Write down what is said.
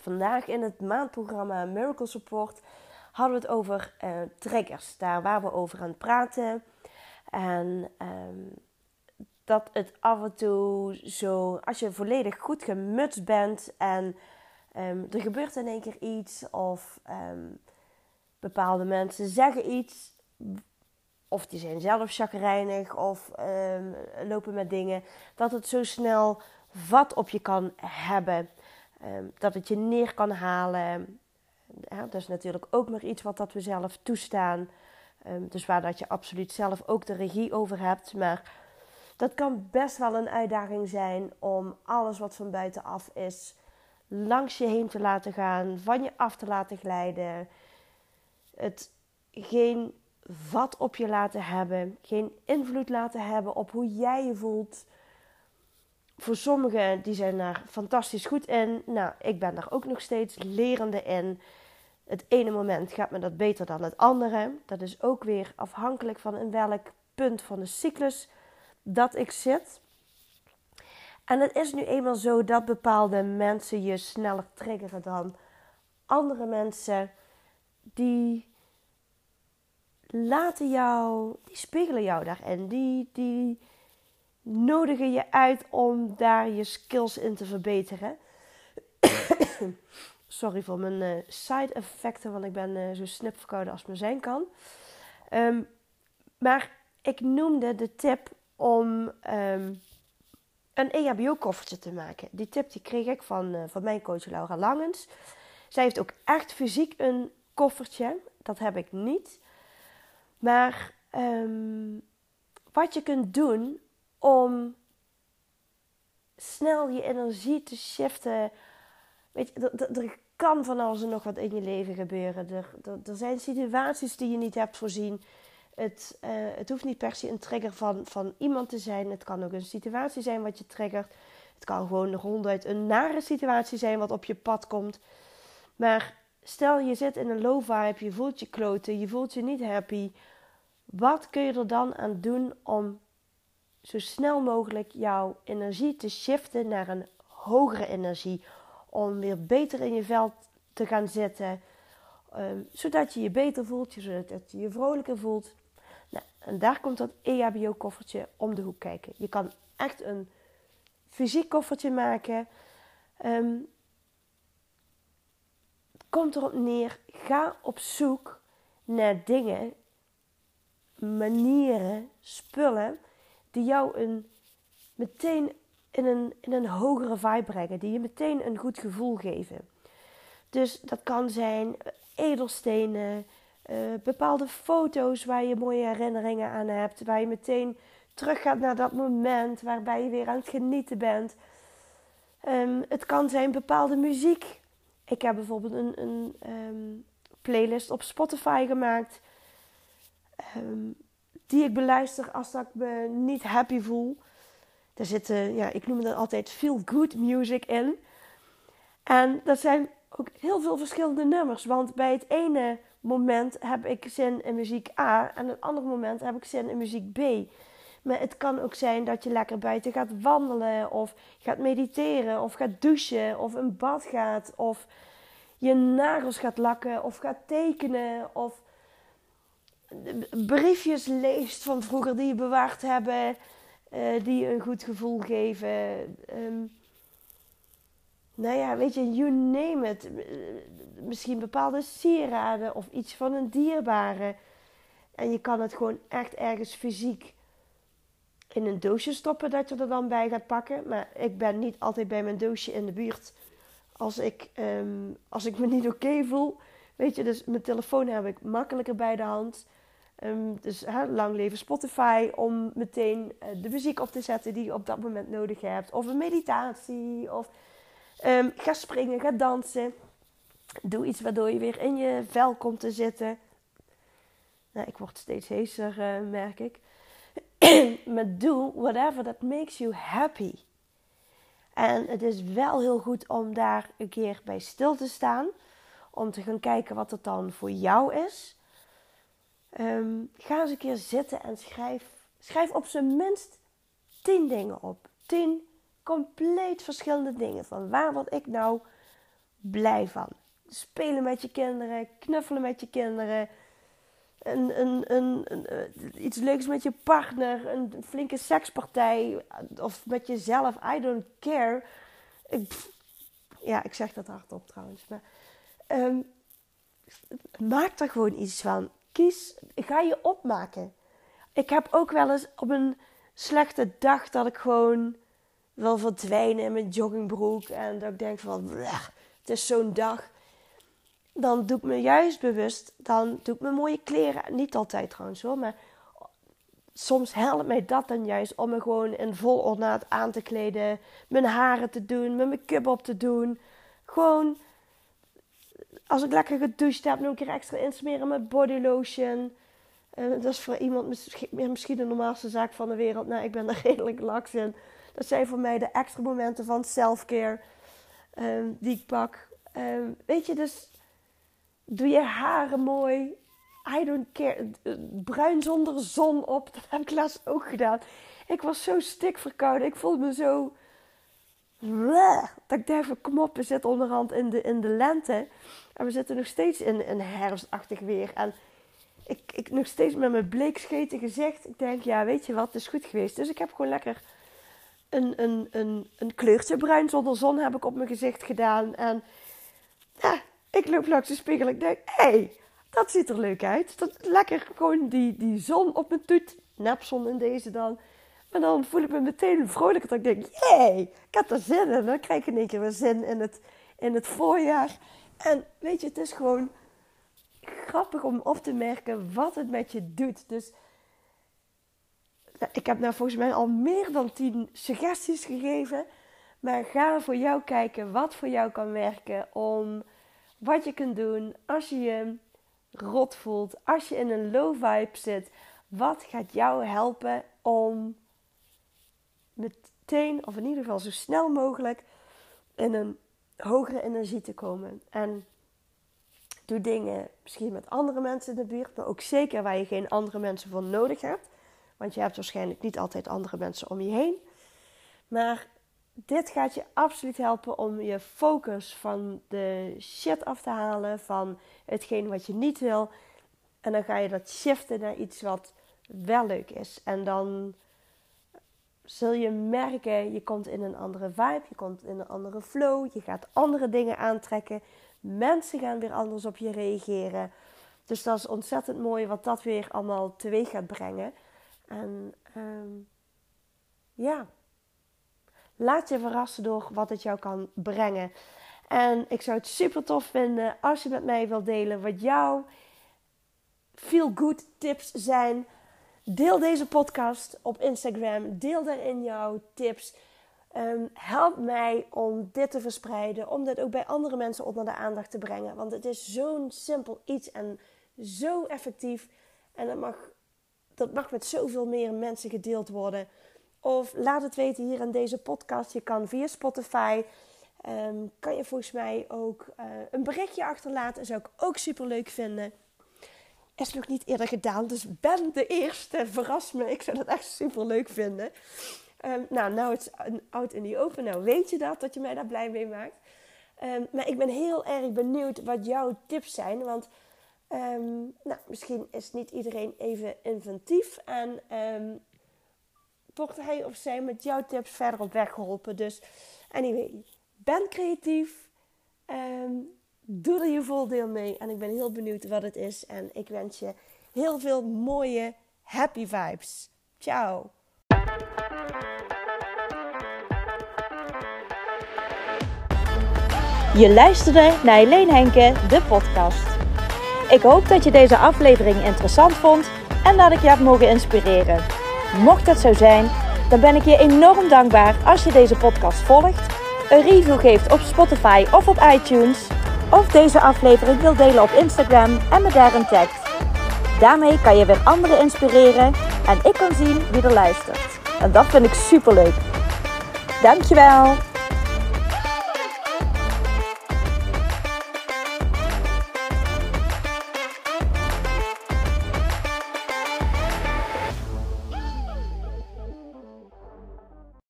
vandaag in het maandprogramma Miracle Support hadden we het over uh, triggers. Daar waar we over aan het praten. En ehm, dat het af en toe zo, als je volledig goed gemutst bent en um, er gebeurt in één keer iets of um, bepaalde mensen zeggen iets of die zijn zelf chagrijnig of lopen met dingen, dat het zo snel vat op je kan hebben. Dat het je neer kan halen. Dat is natuurlijk ook maar iets wat dat we zelf toestaan. dus waar dat je absoluut zelf ook de regie over hebt. Maar dat kan best wel een uitdaging zijn om alles wat van buitenaf is langs je heen te laten gaan, van je af te laten glijden. Het geen vat op je laten hebben, geen invloed laten hebben op hoe jij je voelt. Voor sommigen die zijn daar fantastisch goed in. Nou, ik ben daar ook nog steeds lerende in. Het ene moment gaat me dat beter dan het andere. Dat is ook weer afhankelijk van in welk punt van de cyclus dat ik zit. En het is nu eenmaal zo dat bepaalde mensen je sneller triggeren dan andere mensen. Die laten jou, die spiegelen jou daarin. Die, die nodigen je uit om daar je skills in te verbeteren. Sorry voor mijn uh, side effecten, want ik ben uh, zo snipverkouden als me zijn kan. Um, maar ik noemde de tip om um, een EHBO-koffertje te maken. Die tip die kreeg ik van, uh, van mijn coach Laura Langens. Zij heeft ook echt fysiek een koffertje. Dat heb ik niet. Maar um, wat je kunt doen om snel je energie te shiften. Weet je, er kan van alles en nog wat in je leven gebeuren. Er, er zijn situaties die je niet hebt voorzien. Het, uh, het hoeft niet per se een trigger van, van iemand te zijn. Het kan ook een situatie zijn wat je triggert. Het kan gewoon ronduit een nare situatie zijn wat op je pad komt. Maar stel je zit in een low vibe, je voelt je kloten, je voelt je niet happy. Wat kun je er dan aan doen om zo snel mogelijk jouw energie te shiften naar een hogere energie? Om weer beter in je veld te gaan zitten. Um, zodat je je beter voelt, zodat je je vrolijker voelt. Nou, en daar komt dat EHBO-koffertje om de hoek kijken. Je kan echt een fysiek koffertje maken. Um, komt erop neer, ga op zoek naar dingen, manieren, spullen die jou een, meteen in een, in een hogere vibe brengen, die je meteen een goed gevoel geven. Dus dat kan zijn edelstenen, uh, bepaalde foto's waar je mooie herinneringen aan hebt. Waar je meteen terug gaat naar dat moment waarbij je weer aan het genieten bent. Um, het kan zijn bepaalde muziek. Ik heb bijvoorbeeld een, een um, playlist op Spotify gemaakt. Um, die ik beluister als dat ik me niet happy voel. Daar zitten, ja, ik noem dat altijd feel good music in. En dat zijn ook heel veel verschillende nummers. Want bij het ene moment heb ik zin in muziek A en het andere moment heb ik zin in muziek B. Maar het kan ook zijn dat je lekker buiten gaat wandelen of gaat mediteren of gaat douchen of een bad gaat of je nagels gaat lakken of gaat tekenen of briefjes leest van vroeger die je bewaard hebben, uh, die je een goed gevoel geven. Um, nou ja, weet je, you name it. Misschien bepaalde sieraden of iets van een dierbare. En je kan het gewoon echt ergens fysiek in een doosje stoppen dat je er dan bij gaat pakken. Maar ik ben niet altijd bij mijn doosje in de buurt als ik, um, als ik me niet oké voel. Weet je, dus mijn telefoon heb ik makkelijker bij de hand. Um, dus lang leven Spotify om meteen uh, de muziek op te zetten die je op dat moment nodig hebt. Of een meditatie. Of Um, ga springen, ga dansen. Doe iets waardoor je weer in je vel komt te zitten. Nou, ik word steeds heeser, uh, merk ik. maar doe whatever that makes you happy. En het is wel heel goed om daar een keer bij stil te staan. Om te gaan kijken wat het dan voor jou is. Um, ga eens een keer zitten en schrijf, schrijf op zijn minst 10 dingen op. 10 compleet verschillende dingen. Van waar word ik nou blij van. Spelen met je kinderen, knuffelen met je kinderen. Een, een, een, een, eh, iets leuks met je partner, een flinke sekspartij of met jezelf. I don't care. Ik, ja, ik zeg dat hardop trouwens. Maar um, maak er gewoon iets van. Kies, ga je opmaken. Ik heb ook wel eens op een slechte dag dat ik gewoon wil verdwijnen in mijn joggingbroek. En dat ik denk van, het is zo'n dag. Dan doe ik me juist bewust, dan doe ik me mooie kleren. Niet altijd trouwens hoor, maar soms helpt mij dat dan juist om me gewoon in vol ornaat aan te kleden. Mijn haren te doen, mijn make-up op te doen. Gewoon, als ik lekker gedoucht heb, nog een keer extra insmeren met body lotion. Uh, dat is voor iemand misschien, de normaalste zaak van de wereld. Nou, ik ben er redelijk laks in. Dat zijn voor mij de extra momenten van self-care um, die ik pak. Um, weet je, dus doe je haren mooi. I don't care. Bruin zonder zon op. Dat heb ik laatst ook gedaan. Ik was zo stik verkouden. Ik voelde me zo. Dat ik kom op, we zitten onderhand in de, in de lente. En we zitten nog steeds in een herfstachtig weer. En ik, ik nog steeds met mijn bleekscheten gezicht. Ik denk, ja, weet je wat, het is goed geweest. Dus ik heb gewoon lekker een, een, een, een kleurtje bruin zonder zon heb ik op mijn gezicht gedaan. En ja, ik loop langs de spiegel. Ik denk, hé, hey, dat ziet er leuk uit. Dat, lekker gewoon die, die zon op mijn toet. Nepzon in deze dan. Maar dan voel ik me meteen vrolijker. Dat ik denk, jee, ik heb er zin in. Dan krijg ik in één keer weer zin in het, in het voorjaar. En weet je, het is gewoon grappig om op te merken wat het met je doet. Dus ik heb nou volgens mij al meer dan tien suggesties gegeven. Maar ga voor jou kijken wat voor jou kan werken om wat je kunt doen als je je rot voelt, als je in een low vibe zit. Wat gaat jou helpen om meteen, of in ieder geval zo snel mogelijk, in een hogere energie te komen? En doe dingen misschien met andere mensen in de buurt, maar ook zeker waar je geen andere mensen voor nodig hebt. Want je hebt waarschijnlijk niet altijd andere mensen om je heen. Maar dit gaat je absoluut helpen om je focus van de shit af te halen, van hetgeen wat je niet wil. En dan ga je dat shiften naar iets wat wel leuk is. En dan zul je merken, je komt in een andere vibe, je komt in een andere flow, je gaat andere dingen aantrekken. Mensen gaan weer anders op je reageren. Dus dat is ontzettend mooi wat dat weer allemaal teweeg gaat brengen. En um, ja, laat je verrassen door wat het jou kan brengen. En ik zou het super tof vinden als je met mij wilt delen wat jouw feel good tips zijn. Deel deze podcast op Instagram. Deel daarin jouw tips. Um, help mij om dit te verspreiden. Om dit ook bij andere mensen onder de aandacht te brengen. Want het is zo'n simpel iets en zo effectief. En het mag dat mag met zoveel meer mensen gedeeld worden. Of laat het weten hier in deze podcast. Je kan via Spotify. Um, kan je volgens mij ook uh, een berichtje achterlaten. Dat zou ik ook super leuk vinden. Is nog niet eerder gedaan, dus ben de eerste. Verras me. Ik zou dat echt super leuk vinden. Um, nou, nou het is in die open. Nou weet je dat, dat je mij daar blij mee maakt. Um, maar ik ben heel erg benieuwd wat jouw tips zijn. Want Um, nou, misschien is niet iedereen even inventief en wordt hij of zij met jouw tips verder op weg geholpen. Dus anyway, ben creatief. Doe er je voordeel mee. En ik ben heel benieuwd wat het is. En ik wens je heel veel mooie happy vibes. Ciao. Je luisterde naar Helene Henke, de podcast. Ik hoop dat je deze aflevering interessant vond en dat ik je heb mogen inspireren. Mocht dat zo zijn, dan ben ik je enorm dankbaar als je deze podcast volgt, een review geeft op Spotify of op iTunes, of deze aflevering wil delen op Instagram en me daarin tagt. Daarmee kan je weer anderen inspireren en ik kan zien wie er luistert. En dat vind ik super leuk. Dankjewel!